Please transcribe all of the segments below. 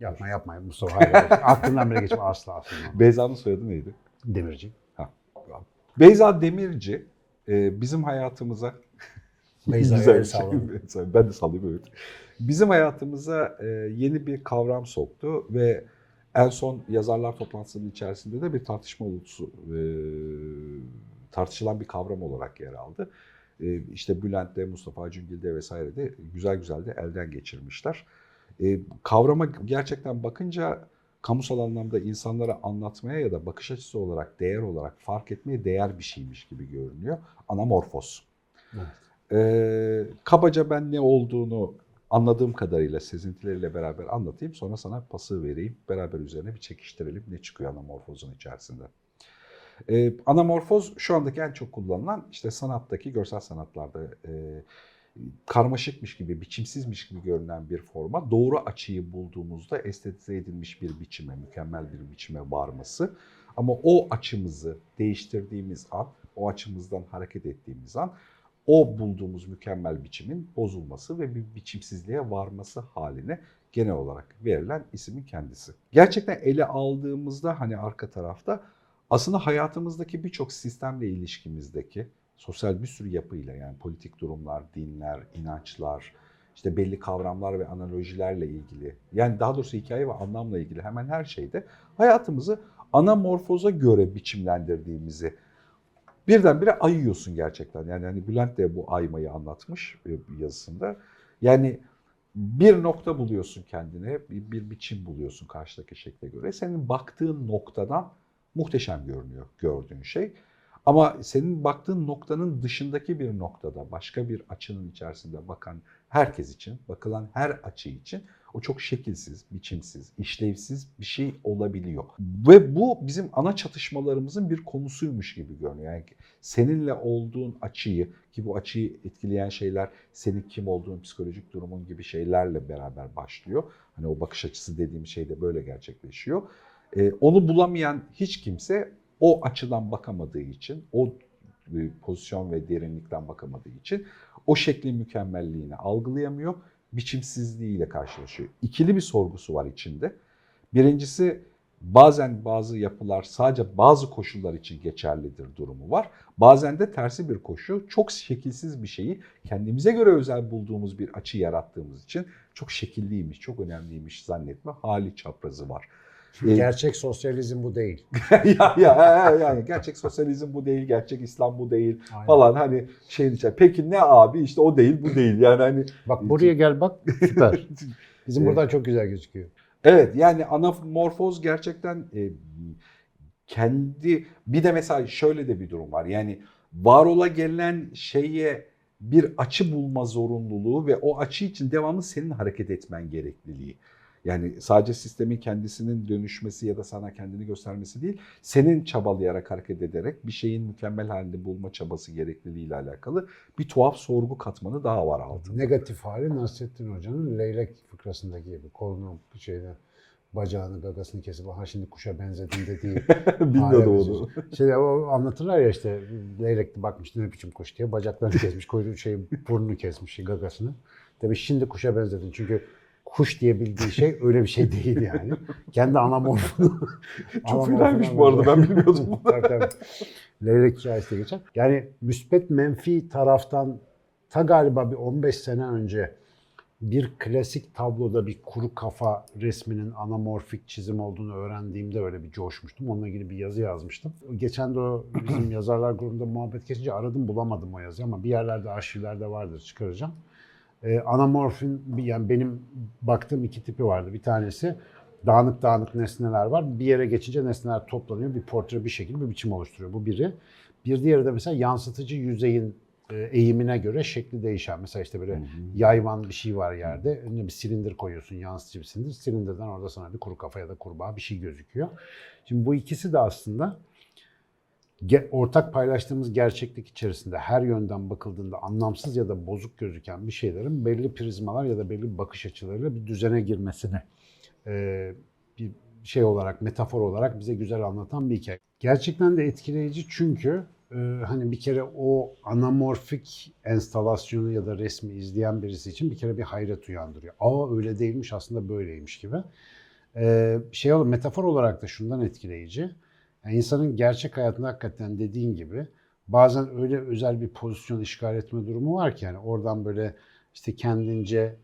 Yapma yapma Mustafa. Hayır. Aklından bile geçme asla asla. Beyza'nın soyadı neydi? Demirci. Beyza Demirci e, bizim hayatımıza Beyza'ya Güzel şey. Ben de sallayayım evet. Bizim hayatımıza e, yeni bir kavram soktu ve en son yazarlar toplantısının içerisinde de bir tartışma ulusu e, tartışılan bir kavram olarak yer aldı. E, işte Bülent'te, Mustafa Cüngil'de vesaire de güzel güzel de elden geçirmişler. E, kavrama gerçekten bakınca kamusal anlamda insanlara anlatmaya ya da bakış açısı olarak, değer olarak fark etmeye değer bir şeymiş gibi görünüyor. Anamorfos. Evet. Ee, kabaca ben ne olduğunu anladığım kadarıyla sezintileriyle beraber anlatayım. Sonra sana pası vereyim. Beraber üzerine bir çekiştirelim. Ne çıkıyor anamorfozun içerisinde. Ee, anamorfoz şu andaki en çok kullanılan işte sanattaki, görsel sanatlarda e, karmaşıkmış gibi, biçimsizmiş gibi görünen bir forma doğru açıyı bulduğumuzda estetize edilmiş bir biçime, mükemmel bir biçime varması. Ama o açımızı değiştirdiğimiz an, o açımızdan hareket ettiğimiz an o bulduğumuz mükemmel biçimin bozulması ve bir biçimsizliğe varması haline genel olarak verilen ismin kendisi. Gerçekten ele aldığımızda hani arka tarafta aslında hayatımızdaki birçok sistemle ilişkimizdeki sosyal bir sürü yapıyla yani politik durumlar, dinler, inançlar, işte belli kavramlar ve analojilerle ilgili yani daha doğrusu hikaye ve anlamla ilgili hemen her şeyde hayatımızı anamorfoza göre biçimlendirdiğimizi birdenbire ayıyorsun gerçekten. Yani hani Bülent de bu aymayı anlatmış e, yazısında. Yani bir nokta buluyorsun kendine, bir, bir biçim buluyorsun karşıdaki şekle göre. Senin baktığın noktadan muhteşem görünüyor gördüğün şey. Ama senin baktığın noktanın dışındaki bir noktada, başka bir açının içerisinde bakan herkes için, bakılan her açı için o çok şekilsiz, biçimsiz, işlevsiz bir şey olabiliyor. Ve bu bizim ana çatışmalarımızın bir konusuymuş gibi görünüyor. Yani seninle olduğun açıyı ki bu açıyı etkileyen şeyler senin kim olduğun, psikolojik durumun gibi şeylerle beraber başlıyor. Hani o bakış açısı dediğim şey de böyle gerçekleşiyor. Ee, onu bulamayan hiç kimse o açıdan bakamadığı için, o e, pozisyon ve derinlikten bakamadığı için o şeklin mükemmelliğini algılayamıyor biçimsizliğiyle karşılaşıyor. İkili bir sorgusu var içinde. Birincisi bazen bazı yapılar sadece bazı koşullar için geçerlidir durumu var. Bazen de tersi bir koşu çok şekilsiz bir şeyi kendimize göre özel bulduğumuz bir açı yarattığımız için çok şekilliymiş, çok önemliymiş zannetme hali çaprazı var. Ee, Gerçek sosyalizm bu değil. ya, ya yani gerçek sosyalizm bu değil, gerçek İslam bu değil Aynen. falan hani şeyin içinde. Peki ne abi işte o değil bu değil yani hani Bak buraya gel bak süper. Bizim Evet. buradan çok güzel gözüküyor. Evet yani anamorfoz gerçekten e, kendi bir de mesela şöyle de bir durum var. Yani var ola gelen şeye bir açı bulma zorunluluğu ve o açı için devamlı senin hareket etmen gerekliliği. Yani sadece sistemin kendisinin dönüşmesi ya da sana kendini göstermesi değil, senin çabalayarak hareket ederek bir şeyin mükemmel halini bulma çabası gerekliliğiyle alakalı bir tuhaf sorgu katmanı daha var altında. Negatif hali Nasrettin Hoca'nın leylek fıkrasındaki gibi. Kolunu şeyde bacağını gagasını kesip ha şimdi kuşa benzedin dediği Bilmiyordum hale onu. Şey o anlatırlar ya işte leylek bakmış ne biçim kuş diye bacaklarını kesmiş, kuyruğu şey burnunu kesmiş gagasını. Demiş şimdi kuşa benzedin çünkü kuş diye bildiği şey öyle bir şey değil yani. Kendi anamorfunu. Çok fenaymış bu arada ben bilmiyordum. tabii tabii. Leylek hikayesi de geçer. Yani müspet menfi taraftan ta galiba bir 15 sene önce bir klasik tabloda bir kuru kafa resminin anamorfik çizim olduğunu öğrendiğimde öyle bir coşmuştum. Onunla ilgili bir yazı yazmıştım. Geçen de o bizim yazarlar grubunda muhabbet geçince aradım bulamadım o yazıyı ama bir yerlerde arşivlerde vardır çıkaracağım. Ee, anamorfin yani benim baktığım iki tipi vardı. Bir tanesi dağınık dağınık nesneler var. Bir yere geçince nesneler toplanıyor. Bir portre bir şekil bir biçim oluşturuyor. Bu biri. Bir diğeri de mesela yansıtıcı yüzeyin e, eğimine göre şekli değişen. Mesela işte böyle yayvan bir şey var yerde. Önüne bir silindir koyuyorsun, yansıtıcı bir silindir. Silindirden orada sana bir kuru kafa ya da kurbağa bir şey gözüküyor. Şimdi bu ikisi de aslında ortak paylaştığımız gerçeklik içerisinde her yönden bakıldığında anlamsız ya da bozuk gözüken bir şeylerin belli prizmalar ya da belli bakış açılarıyla bir düzene girmesini e, bir şey olarak, metafor olarak bize güzel anlatan bir hikaye. Gerçekten de etkileyici çünkü e, hani bir kere o anamorfik enstalasyonu ya da resmi izleyen birisi için bir kere bir hayret uyandırıyor. Aa öyle değilmiş aslında böyleymiş gibi. Ee, şey metafor olarak da şundan etkileyici. Yani insanın gerçek hayatında hakikaten dediğin gibi bazen öyle özel bir pozisyon işgal etme durumu var ki yani oradan böyle işte kendince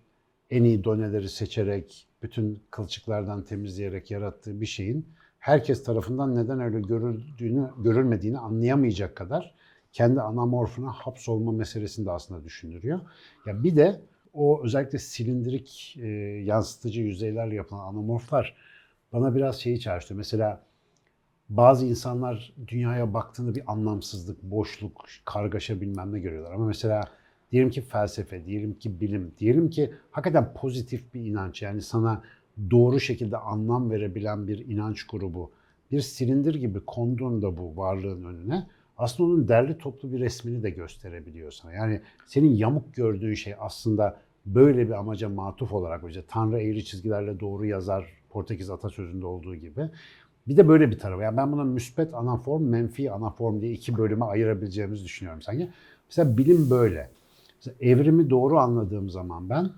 en iyi doneleri seçerek bütün kılçıklardan temizleyerek yarattığı bir şeyin herkes tarafından neden öyle görüldüğünü, görülmediğini anlayamayacak kadar kendi anamorfuna hapsolma meselesini de aslında düşündürüyor. Ya bir de o özellikle silindirik e, yansıtıcı yüzeylerle yapılan anamorflar bana biraz şeyi çağrıştırıyor. Mesela bazı insanlar dünyaya baktığında bir anlamsızlık, boşluk, kargaşa bilmem ne görüyorlar. Ama mesela diyelim ki felsefe, diyelim ki bilim, diyelim ki hakikaten pozitif bir inanç yani sana doğru şekilde anlam verebilen bir inanç grubu bir silindir gibi konduğunda bu varlığın önüne aslında onun derli toplu bir resmini de gösterebiliyor sana. Yani senin yamuk gördüğün şey aslında böyle bir amaca matuf olarak işte Tanrı eğri çizgilerle doğru yazar Portekiz atasözünde olduğu gibi. Bir de böyle bir tarafı. Yani ben buna müspet anaform, menfi anaform diye iki bölüme ayırabileceğimizi düşünüyorum sanki. Mesela bilim böyle. Mesela evrimi doğru anladığım zaman ben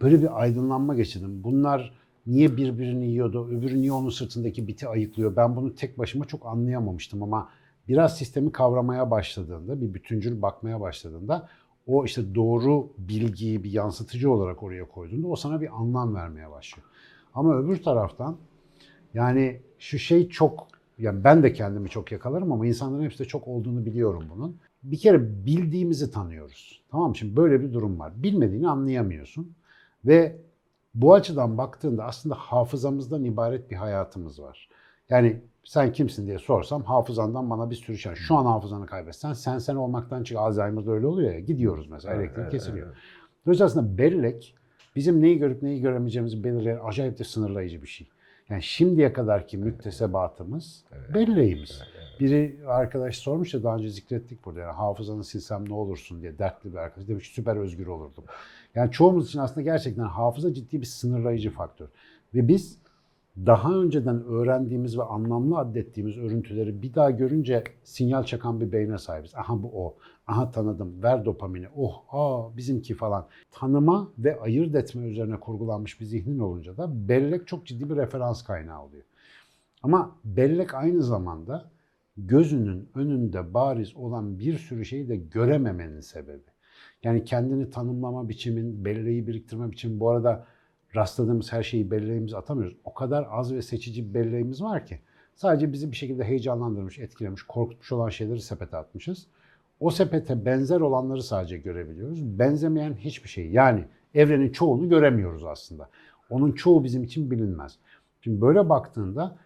böyle bir aydınlanma geçirdim. Bunlar niye birbirini yiyordu, öbürü niye onun sırtındaki biti ayıklıyor? Ben bunu tek başıma çok anlayamamıştım ama biraz sistemi kavramaya başladığında, bir bütüncül bakmaya başladığında o işte doğru bilgiyi bir yansıtıcı olarak oraya koyduğunda o sana bir anlam vermeye başlıyor. Ama öbür taraftan yani şu şey çok yani ben de kendimi çok yakalarım ama insanların hepsi de çok olduğunu biliyorum bunun. Bir kere bildiğimizi tanıyoruz. Tamam mı? Şimdi böyle bir durum var. Bilmediğini anlayamıyorsun. Ve bu açıdan baktığında aslında hafızamızdan ibaret bir hayatımız var. Yani sen kimsin diye sorsam hafızandan bana bir sürü şey. Şu an hafızanı kaybetsen sen sen olmaktan çık. Alzheimer'da öyle oluyor ya. Gidiyoruz mesela elektrik Evet, kesiliyor. evet. Dolayısıyla aslında bellek bizim neyi görüp neyi göremeyeceğimizi belirleyen acayip de sınırlayıcı bir şey. Yani şimdiye kadarki müktesebatımız belleğimiz. Biri arkadaş sormuş ya daha önce zikrettik burada yani hafızanı silsem ne olursun diye dertli bir arkadaş demiş süper özgür olurdum. Yani çoğumuz için aslında gerçekten hafıza ciddi bir sınırlayıcı faktör. Ve biz daha önceden öğrendiğimiz ve anlamlı addettiğimiz örüntüleri bir daha görünce sinyal çakan bir beyne sahibiz. Aha bu o. Aha tanıdım. Ver dopamini. Oh aa bizimki falan. Tanıma ve ayırt etme üzerine kurgulanmış bir zihnin olunca da bellek çok ciddi bir referans kaynağı oluyor. Ama bellek aynı zamanda gözünün önünde bariz olan bir sürü şeyi de görememenin sebebi. Yani kendini tanımlama biçimin, belleği biriktirme biçimi. Bu arada rastladığımız her şeyi belleğimize atamıyoruz. O kadar az ve seçici bir belleğimiz var ki. Sadece bizi bir şekilde heyecanlandırmış, etkilemiş, korkutmuş olan şeyleri sepete atmışız. O sepete benzer olanları sadece görebiliyoruz. Benzemeyen hiçbir şey. Yani evrenin çoğunu göremiyoruz aslında. Onun çoğu bizim için bilinmez. Şimdi böyle baktığında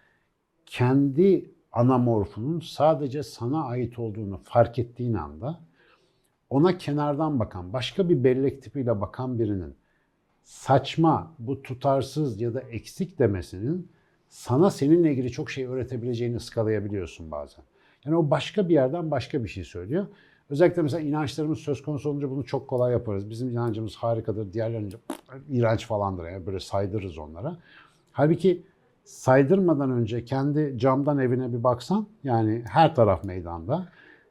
kendi anamorfunun sadece sana ait olduğunu fark ettiğin anda ona kenardan bakan, başka bir bellek tipiyle bakan birinin saçma, bu tutarsız ya da eksik demesinin sana seninle ilgili çok şey öğretebileceğini ıskalayabiliyorsun bazen. Yani o başka bir yerden başka bir şey söylüyor. Özellikle mesela inançlarımız söz konusu olunca bunu çok kolay yaparız. Bizim inancımız harikadır, diğerlerince iğrenç falandır. Yani böyle saydırırız onlara. Halbuki saydırmadan önce kendi camdan evine bir baksan yani her taraf meydanda.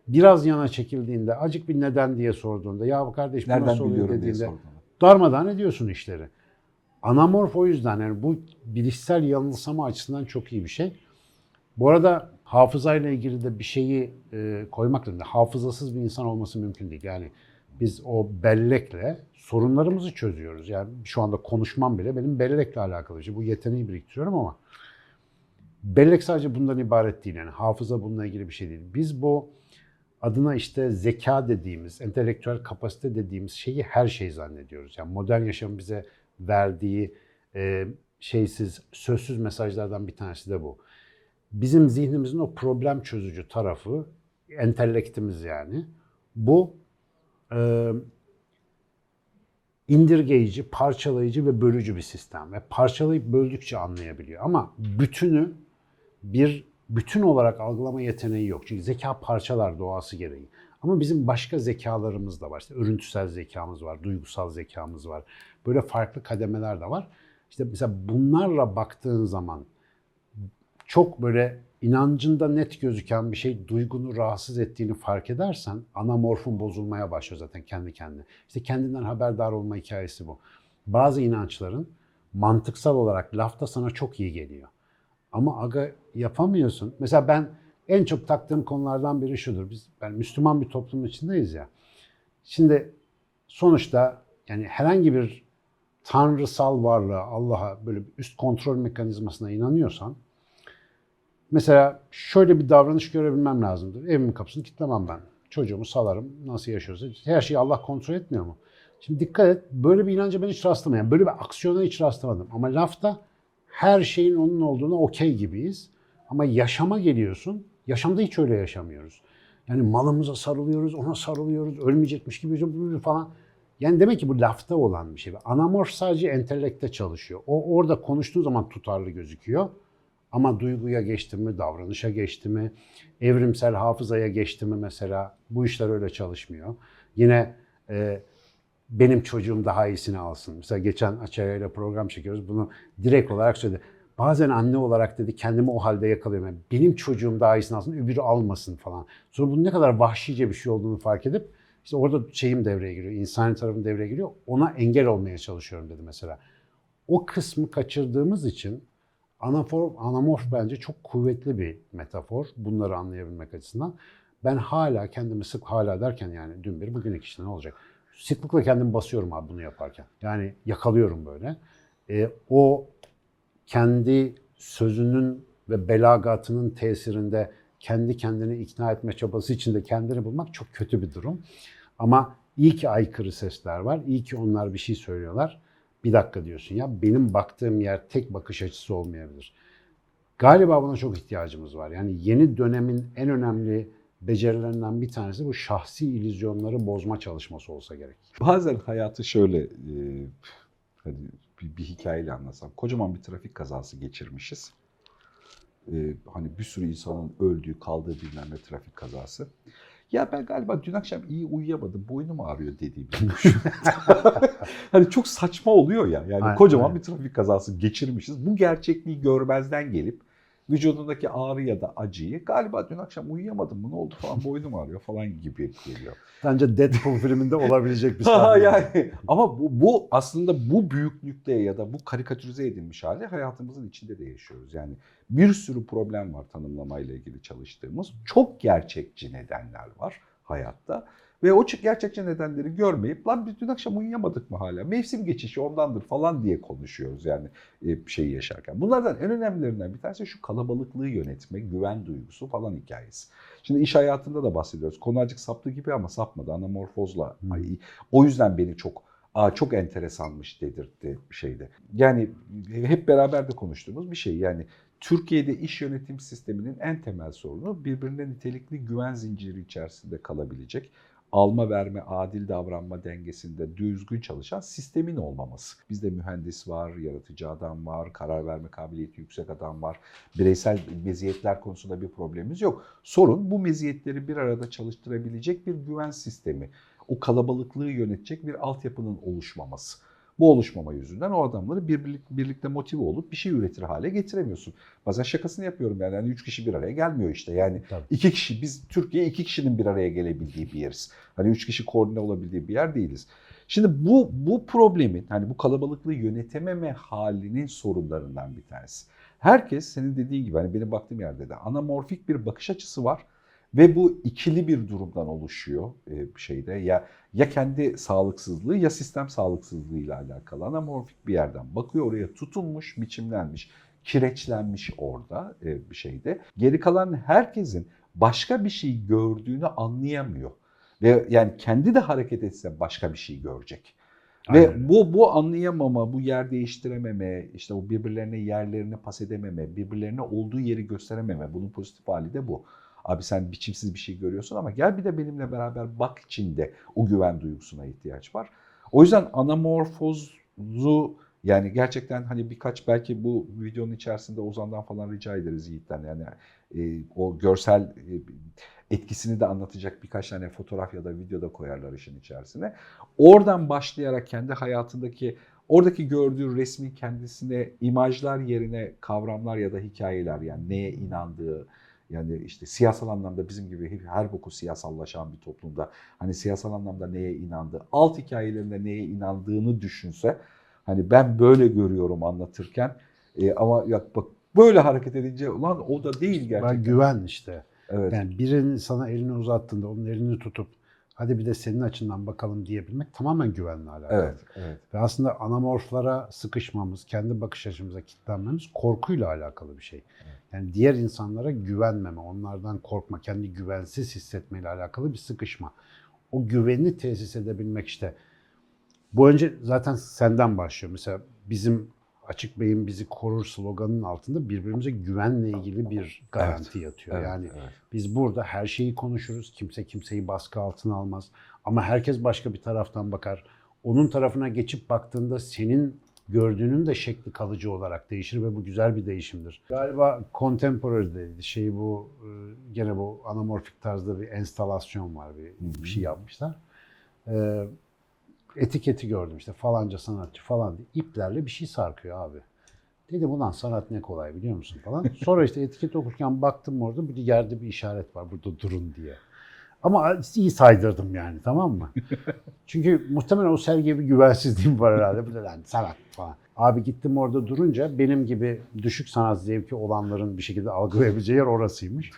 Biraz yana çekildiğinde acık bir neden diye sorduğunda ya kardeş bu Nereden nasıl oluyor diye dediğinde sordum. Darmadağın ediyorsun işleri. Anamorf o yüzden yani bu bilişsel yanılsama açısından çok iyi bir şey. Bu arada hafızayla ilgili de bir şeyi e, koymak lazım. Hafızasız bir insan olması mümkün değil. Yani biz o bellekle sorunlarımızı çözüyoruz. Yani şu anda konuşmam bile benim bellekle alakalı. şey. bu yeteneği biriktiriyorum ama bellek sadece bundan ibaret değil. Yani hafıza bununla ilgili bir şey değil. Biz bu adına işte zeka dediğimiz, entelektüel kapasite dediğimiz şeyi her şey zannediyoruz. Yani modern yaşam bize verdiği e, şeysiz, sözsüz mesajlardan bir tanesi de bu. Bizim zihnimizin o problem çözücü tarafı, entelektimiz yani, bu e, indirgeyici, parçalayıcı ve bölücü bir sistem. Ve parçalayıp böldükçe anlayabiliyor. Ama bütünü bir bütün olarak algılama yeteneği yok. Çünkü zeka parçalar doğası gereği. Ama bizim başka zekalarımız da var. İşte örüntüsel zekamız var, duygusal zekamız var. Böyle farklı kademeler de var. İşte mesela bunlarla baktığın zaman çok böyle inancında net gözüken bir şey duygunu rahatsız ettiğini fark edersen anamorfun bozulmaya başlıyor zaten kendi kendine. İşte kendinden haberdar olma hikayesi bu. Bazı inançların mantıksal olarak lafta sana çok iyi geliyor. Ama aga yapamıyorsun. Mesela ben en çok taktığım konulardan biri şudur. Biz ben Müslüman bir toplumun içindeyiz ya. Şimdi sonuçta yani herhangi bir tanrısal varlığa, Allah'a böyle bir üst kontrol mekanizmasına inanıyorsan mesela şöyle bir davranış görebilmem lazımdır. Evimin kapısını kilitlemem ben. Çocuğumu salarım. Nasıl yaşıyorsa. Her şeyi Allah kontrol etmiyor mu? Şimdi dikkat et. Böyle bir inanca ben hiç rastlamadım. Yani böyle bir aksiyona hiç rastlamadım. Ama lafta her şeyin onun olduğuna okey gibiyiz. Ama yaşama geliyorsun. Yaşamda hiç öyle yaşamıyoruz. Yani malımıza sarılıyoruz, ona sarılıyoruz, ölmeyecekmiş gibi falan. Yani demek ki bu lafta olan bir şey. Anamorf sadece entellekte çalışıyor. O orada konuştuğu zaman tutarlı gözüküyor. Ama duyguya geçti mi, davranışa geçti mi, evrimsel hafızaya geçti mi mesela bu işler öyle çalışmıyor. Yine e, benim çocuğum daha iyisini alsın. Mesela geçen Açaya ile program çekiyoruz. Bunu direkt olarak söyledi. Bazen anne olarak dedi kendimi o halde yakalıyorum. Yani benim çocuğum daha iyisini alsın, öbürü almasın falan. Sonra bunun ne kadar vahşice bir şey olduğunu fark edip işte orada şeyim devreye giriyor, insani tarafım devreye giriyor. Ona engel olmaya çalışıyorum dedi mesela. O kısmı kaçırdığımız için anafor, anamorf bence çok kuvvetli bir metafor bunları anlayabilmek açısından. Ben hala kendimi sık hala derken yani dün bir bugün iki işte ne olacak? Sıklıkla kendimi basıyorum abi bunu yaparken. Yani yakalıyorum böyle. E, o kendi sözünün ve belagatının tesirinde kendi kendini ikna etme çabası içinde kendini bulmak çok kötü bir durum. Ama iyi ki aykırı sesler var. İyi ki onlar bir şey söylüyorlar. Bir dakika diyorsun ya benim baktığım yer tek bakış açısı olmayabilir. Galiba buna çok ihtiyacımız var. Yani yeni dönemin en önemli becerilerinden bir tanesi bu şahsi illüzyonları bozma çalışması olsa gerek. Bazen hayatı şöyle e, hadi bir, bir hikayeyle anlasam. Kocaman bir trafik kazası geçirmişiz. E, hani bir sürü insanın öldüğü, kaldığı bilmem ne trafik kazası. Ya ben galiba dün akşam iyi uyuyamadım, boynum ağrıyor dediğim Hani çok saçma oluyor ya. Yani Aynen, kocaman aynen. bir trafik kazası geçirmişiz. Bu gerçekliği görmezden gelip vücudundaki ağrı ya da acıyı galiba dün akşam uyuyamadım mı ne oldu falan boynum ağrıyor falan gibi geliyor. Bence Deadpool filminde olabilecek bir sahne. yani ama bu, bu aslında bu büyüklükte ya da bu karikatürize edilmiş hali hayatımızın içinde de yaşıyoruz. Yani bir sürü problem var tanımlamayla ilgili çalıştığımız. Çok gerçekçi nedenler var hayatta. Ve o çık- gerçekçi nedenleri görmeyip lan biz dün akşam uyuyamadık mı hala? Mevsim geçişi ondandır falan diye konuşuyoruz yani e, şeyi yaşarken. Bunlardan en önemlilerinden bir tanesi şu kalabalıklığı yönetme, güven duygusu falan hikayesi. Şimdi iş hayatında da bahsediyoruz. Konu azıcık saptı gibi ama sapmadı. Anamorfozla. Hmm. Ay, o yüzden beni çok Aa, çok enteresanmış dedirtti şeyde. Yani hep beraber de konuştuğumuz bir şey. Yani Türkiye'de iş yönetim sisteminin en temel sorunu birbirine nitelikli güven zinciri içerisinde kalabilecek alma verme, adil davranma dengesinde düzgün çalışan sistemin olmaması. Bizde mühendis var, yaratıcı adam var, karar verme kabiliyeti yüksek adam var. Bireysel meziyetler konusunda bir problemimiz yok. Sorun bu meziyetleri bir arada çalıştırabilecek bir güven sistemi. O kalabalıklığı yönetecek bir altyapının oluşmaması. Bu oluşmama yüzünden o adamları birlik, birlikte motive olup bir şey üretir hale getiremiyorsun. Bazen şakasını yapıyorum yani. yani üç kişi bir araya gelmiyor işte. Yani Tabii. iki kişi biz Türkiye iki kişinin bir araya gelebildiği bir yeriz. Hani üç kişi koordine olabildiği bir yer değiliz. Şimdi bu bu problemin hani bu kalabalıklığı yönetememe halinin sorunlarından bir tanesi. Herkes senin dediğin gibi hani benim baktığım yerde de anamorfik bir bakış açısı var ve bu ikili bir durumdan oluşuyor e, şeyde ya ya kendi sağlıksızlığı ya sistem sağlıksızlığıyla alakalı anamorfik bir yerden bakıyor oraya tutunmuş, biçimlenmiş, kireçlenmiş orada e, bir şeyde. Geri kalan herkesin başka bir şey gördüğünü anlayamıyor. Ve yani kendi de hareket etse başka bir şey görecek. Aynen Ve bu bu anlayamama, bu yer değiştirememe, işte o birbirlerine yerlerini pas edememe, birbirlerine olduğu yeri gösterememe, bunun pozitif hali de bu. Abi sen biçimsiz bir şey görüyorsun ama gel bir de benimle beraber bak içinde o güven duygusuna ihtiyaç var. O yüzden anamorfozu yani gerçekten hani birkaç belki bu videonun içerisinde Ozan'dan falan rica ederiz Yiğit'ten yani e, o görsel e, etkisini de anlatacak birkaç tane fotoğraf ya da video da koyarlar işin içerisine. Oradan başlayarak kendi hayatındaki oradaki gördüğü resmin kendisine imajlar yerine kavramlar ya da hikayeler yani neye inandığı yani işte siyasal anlamda bizim gibi her boku siyasallaşan bir toplumda hani siyasal anlamda neye inandığı, alt hikayelerinde neye inandığını düşünse Hani ben böyle görüyorum anlatırken e, ama ya bak böyle hareket edince ulan o da değil gerçekten. Ben güven işte. Evet. Yani birinin sana elini uzattığında onun elini tutup hadi bir de senin açından bakalım diyebilmek tamamen güvenle alakalı. Evet, evet. Ve aslında anamorflara sıkışmamız, kendi bakış açımıza kilitlenmemiz korkuyla alakalı bir şey. Yani diğer insanlara güvenmeme, onlardan korkma, kendi güvensiz hissetmeyle alakalı bir sıkışma. O güveni tesis edebilmek işte. Bu önce zaten senden başlıyor. Mesela bizim Açık Bey'in bizi korur sloganının altında birbirimize güvenle ilgili bir garanti yatıyor. Evet, yani evet. biz burada her şeyi konuşuruz. Kimse kimseyi baskı altına almaz. Ama herkes başka bir taraftan bakar. Onun tarafına geçip baktığında senin gördüğünün de şekli kalıcı olarak değişir ve bu güzel bir değişimdir. Galiba contemporary'deydi. Şey bu e, gene bu anamorfik tarzda bir enstalasyon var. Bir, bir şey yapmışlar. E, etiketi gördüm işte falanca sanatçı falan diye iplerle bir şey sarkıyor abi. Dedim ulan sanat ne kolay biliyor musun falan. Sonra işte etiket okurken baktım orada bir yerde bir işaret var burada durun diye. Ama iyi saydırdım yani tamam mı? Çünkü muhtemelen o sergiye bir güvensizliğim var herhalde. Bu da lan sanat falan. Abi gittim orada durunca benim gibi düşük sanat zevki olanların bir şekilde algılayabileceği yer orasıymış.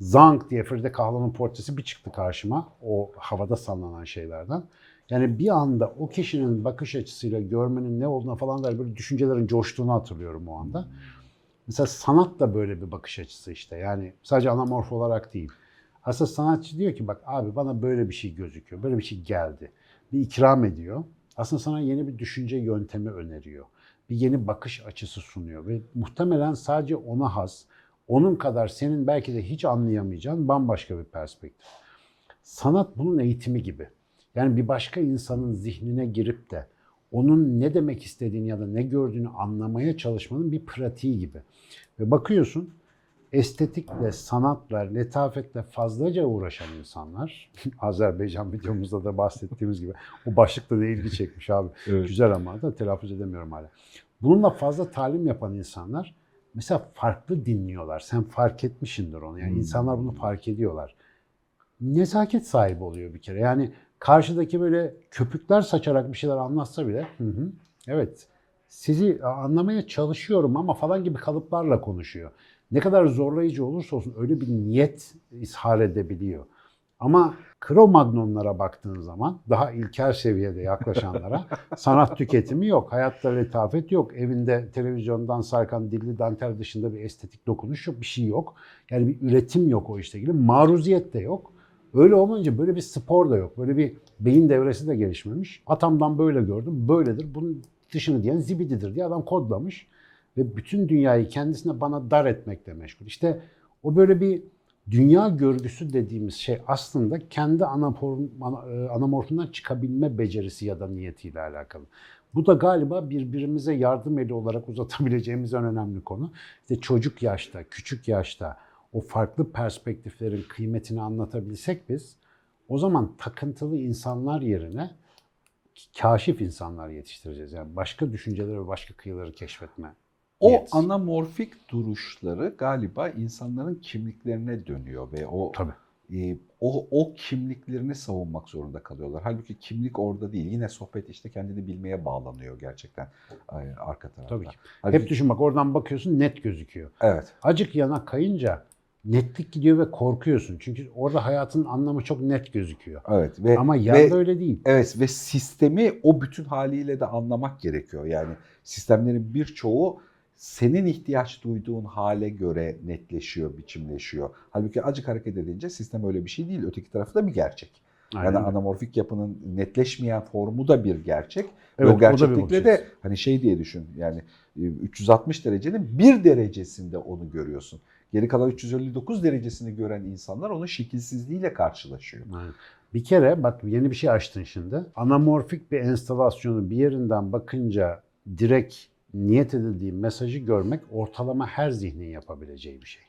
Zank diye Frida Kahlo'nun portresi bir çıktı karşıma. O havada sallanan şeylerden. Yani bir anda o kişinin bakış açısıyla görmenin ne olduğuna falan dair böyle düşüncelerin coştuğunu hatırlıyorum o anda. Mesela sanat da böyle bir bakış açısı işte. Yani sadece anamorf olarak değil. Aslında sanatçı diyor ki bak abi bana böyle bir şey gözüküyor. Böyle bir şey geldi. Bir ikram ediyor. Aslında sana yeni bir düşünce yöntemi öneriyor. Bir yeni bakış açısı sunuyor. Ve muhtemelen sadece ona has, onun kadar senin belki de hiç anlayamayacağın bambaşka bir perspektif. Sanat bunun eğitimi gibi. Yani bir başka insanın zihnine girip de onun ne demek istediğini ya da ne gördüğünü anlamaya çalışmanın bir pratiği gibi. Ve bakıyorsun estetikle, sanatla, letafetle fazlaca uğraşan insanlar, Azerbaycan videomuzda da bahsettiğimiz gibi, o başlıkta da ilgi çekmiş abi. Evet. Güzel ama da telaffuz edemiyorum hala. Bununla fazla talim yapan insanlar mesela farklı dinliyorlar. Sen fark etmişindir onu. Yani Hmm. insanlar bunu fark ediyorlar. Nezaket sahibi oluyor bir kere. Yani karşıdaki böyle köpükler saçarak bir şeyler anlatsa bile hı hı, evet sizi anlamaya çalışıyorum ama falan gibi kalıplarla konuşuyor. Ne kadar zorlayıcı olursa olsun öyle bir niyet ishar edebiliyor. Ama Cro-Magnonlara baktığın zaman daha ilkel seviyede yaklaşanlara sanat tüketimi yok. Hayatta letafet yok. Evinde televizyondan sarkan dilli dantel dışında bir estetik dokunuş yok. Bir şey yok. Yani bir üretim yok o işte ilgili. Maruziyet de yok. Öyle olmayınca böyle bir spor da yok. Böyle bir beyin devresi de gelişmemiş. Atamdan böyle gördüm. Böyledir. Bunun dışını diyen zibididir diye adam kodlamış. Ve bütün dünyayı kendisine bana dar etmekle meşgul. İşte o böyle bir dünya görgüsü dediğimiz şey aslında kendi anaform, ana- e, anamorfundan çıkabilme becerisi ya da niyetiyle alakalı. Bu da galiba birbirimize yardım eli olarak uzatabileceğimiz en önemli konu. İşte çocuk yaşta, küçük yaşta o farklı perspektiflerin kıymetini anlatabilsek biz o zaman takıntılı insanlar yerine kaşif insanlar yetiştireceğiz. Yani başka düşünceleri ve başka kıyıları keşfetme. O niyeti. anamorfik duruşları galiba insanların kimliklerine dönüyor ve o Tabii. e, o, o kimliklerini savunmak zorunda kalıyorlar. Halbuki kimlik orada değil. Yine sohbet işte kendini bilmeye bağlanıyor gerçekten e, arka tarafta. Tabii ki. Halbuki- Hep düşün bak oradan bakıyorsun net gözüküyor. Evet. Acık yana kayınca netlik gidiyor ve korkuyorsun. Çünkü orada hayatın anlamı çok net gözüküyor. Evet ve Ama ve- yanda öyle değil. Evet ve sistemi o bütün haliyle de anlamak gerekiyor. Yani sistemlerin birçoğu senin ihtiyaç duyduğun hale göre netleşiyor, biçimleşiyor. Halbuki acık hareket edince sistem öyle bir şey değil. Öteki tarafı da bir gerçek. Aynen yani anamorfik yapının netleşmeyen formu da bir gerçek. Ve Evet, o o gerçeklikle de hani şey diye düşün. Yani e, 360 derecenin bir derecesinde onu görüyorsun. Geri kalan 359 derecesini gören insanlar onun şekilsizliğiyle karşılaşıyor. Aynen. Bir kere bak yeni bir şey açtın şimdi. Anamorfik bir enstalasyonu bir yerinden bakınca direkt niyet edildiği mesajı görmek ortalama her zihnin yapabileceği bir şey.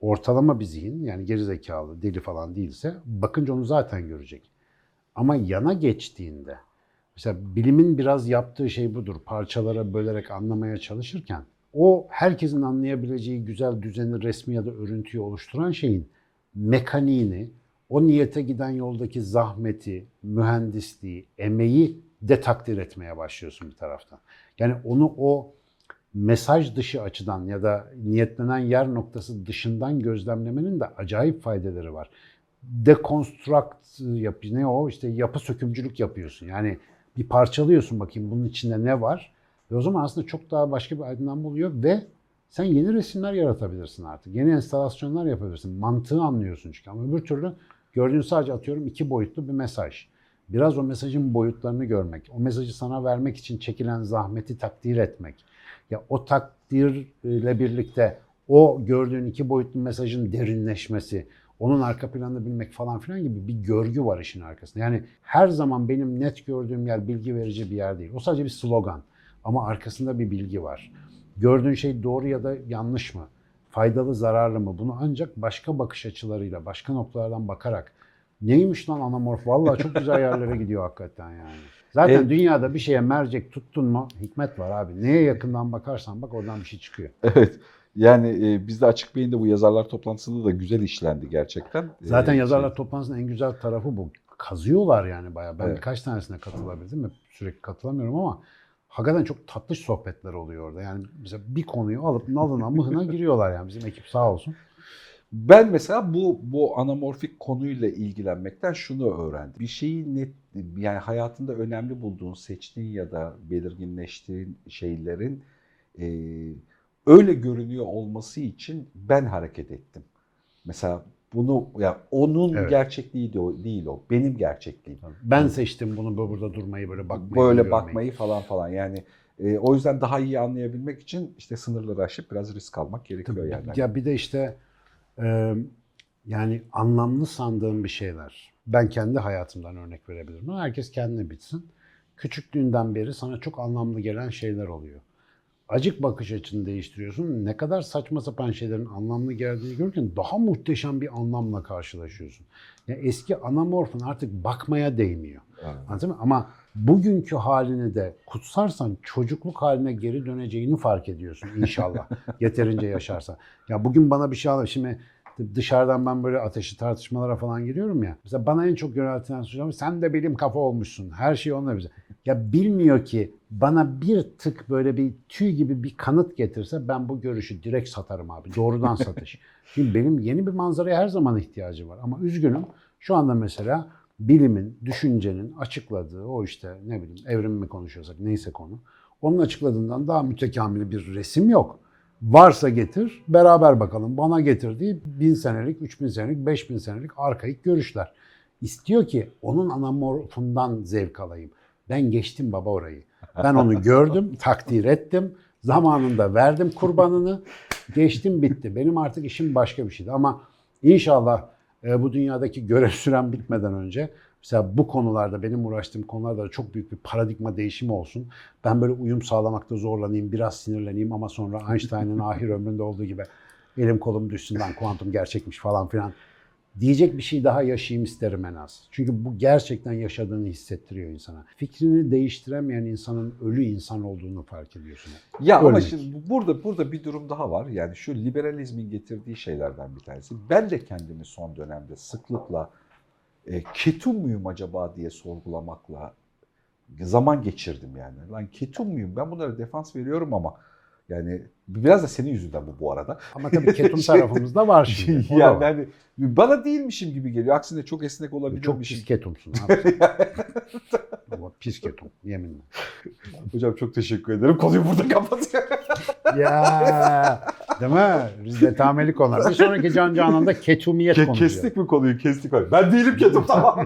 Ortalama bir zihin yani gerizekalı, deli falan değilse bakınca onu zaten görecek. Ama yana geçtiğinde mesela bilimin biraz yaptığı şey budur. Parçalara bölerek anlamaya çalışırken o herkesin anlayabileceği güzel düzeni, resmi ya da örüntüyü oluşturan şeyin mekaniğini, o niyete giden yoldaki zahmeti, mühendisliği, emeği de takdir etmeye başlıyorsun bir taraftan. Yani onu o mesaj dışı açıdan ya da niyetlenen yer noktası dışından gözlemlemenin de acayip faydaları var. Dekonstrakt yap ne o işte yapı sökümcülük yapıyorsun. Yani bir parçalıyorsun bakayım bunun içinde ne var. Ve o zaman aslında çok daha başka bir aydınlanma oluyor ve sen yeni resimler yaratabilirsin artık. Yeni enstalasyonlar yapabilirsin. Mantığı anlıyorsun çünkü. Ama öbür türlü gördüğün sadece atıyorum iki boyutlu bir mesaj. Biraz o mesajın boyutlarını görmek, o mesajı sana vermek için çekilen zahmeti takdir etmek. Ya o takdirle birlikte o gördüğün iki boyutlu mesajın derinleşmesi, onun arka planını bilmek falan filan gibi bir görgü var işin arkasında. Yani her zaman benim net gördüğüm yer bilgi verici bir yer değil. O sadece bir slogan ama arkasında bir bilgi var. Gördüğün şey doğru ya da yanlış mı? Faydalı, zararlı mı? Bunu ancak başka bakış açılarıyla, başka noktalardan bakarak neymiş lan anamorf? Vallahi çok güzel yerlere gidiyor hakikaten yani. Zaten Evet. dünyada bir şeye mercek tuttun mu hikmet var abi. Neye yakından bakarsan bak oradan bir şey çıkıyor. Evet. Yani e, bizde Açık Beyin'de bu yazarlar toplantısında da güzel işlendi gerçekten. Zaten E, yazarlar şey- toplantısının en güzel tarafı bu. Kazıyorlar yani bayağı. Ben Evet. birkaç tanesine katılabildim mi? Sürekli katılamıyorum ama hakikaten çok tatlış sohbetler oluyor orada. Yani mesela bir konuyu alıp nalına mıhına giriyorlar yani bizim ekip sağ olsun. Ben mesela bu bu anamorfik konuyla ilgilenmekten şunu öğrendim. Bir şeyi net yani hayatında önemli bulduğun, seçtiğin ya da belirginleştiğin şeylerin e, öyle görünüyor olması için ben hareket ettim. Mesela bunu ya onun Evet. gerçekliği de o, değil o. Benim gerçekliğim. Ben seçtim bunu bu- burada durmayı böyle bakmayı. Böyle görmeyi. bakmayı falan falan. Yani e, o yüzden daha iyi anlayabilmek için işte sınırları aşıp biraz risk almak gerekiyor Tabii. yani. Ya bir de işte e, yani anlamlı sandığım bir şeyler. Ben kendi hayatımdan örnek verebilirim. Herkes kendine bitsin. Küçüklüğünden beri sana çok anlamlı gelen şeyler oluyor. Acık bakış açını değiştiriyorsun. Ne kadar saçma sapan şeylerin anlamlı geldiğini görürken daha muhteşem bir anlamla karşılaşıyorsun. Ya eski anamorfun artık bakmaya değmiyor. Evet. Anladın mı? Ama bugünkü halini de kutsarsan çocukluk haline geri döneceğini fark ediyorsun inşallah. Yeterince yaşarsan. Ya bugün bana bir şey al. Şimdi dışarıdan ben böyle ateşli tartışmalara falan giriyorum ya. Mesela bana en çok yöneltilen hocam sen de bilim kafa olmuşsun. Her şey onunla bize. Ya bilmiyor ki bana bir tık böyle bir tüy gibi bir kanıt getirse ben bu görüşü direkt satarım abi. Doğrudan satış. Şimdi benim yeni bir manzaraya her zaman ihtiyacım var. Ama üzgünüm şu anda mesela bilimin, düşüncenin açıkladığı o işte ne bileyim evrim mi konuşuyorsak neyse konu. Onun açıkladığından daha mütekamil bir resim yok. Varsa getir, beraber bakalım. Bana getirdiği bin senelik, üç bin senelik, beş bin senelik arkaik görüşler. İstiyor ki onun anamorfundan zevk alayım. Ben geçtim baba orayı. Ben onu gördüm, takdir ettim. Zamanında verdim kurbanını. Geçtim bitti. Benim artık işim başka bir şeydi. Ama inşallah e, bu dünyadaki görev süren bitmeden önce mesela bu konularda benim uğraştığım konularda da çok büyük bir paradigma değişimi olsun. Ben böyle uyum sağlamakta zorlanayım, biraz sinirleneyim ama sonra Einstein'ın ahir ömründe olduğu gibi elim kolum düşsün lan kuantum gerçekmiş falan filan diyecek bir şey daha yaşayayım isterim en az. Çünkü bu gerçekten yaşadığını hissettiriyor insana. Fikrini değiştiremeyen insanın ölü insan olduğunu fark ediyorsun. Ya ama Örnek. şimdi bu- burada burada bir durum daha var. Yani şu liberalizmin getirdiği şeylerden bir tanesi. Ben de kendimi son dönemde sıklıkla e, ketum muyum acaba diye sorgulamakla zaman geçirdim yani. Lan ketum muyum? Ben bunlara defans veriyorum ama yani biraz da senin yüzünden bu bu arada. Ama tabii ketum tarafımızda var şimdi. O yani hani bana değilmişim gibi geliyor. Aksine çok esnek Çok olabilirmişim. pis ketumsun abi. Ama pis ketum yeminle. Hocam çok teşekkür ederim. Konuyu burada kapatıyorum. Ya değil mi? Biz de konular. Bir sonraki Can Canan'da ketumiyet Ke- konuşuyor. kestik mi konuyu? Kestik. Ben değilim ketum tamam.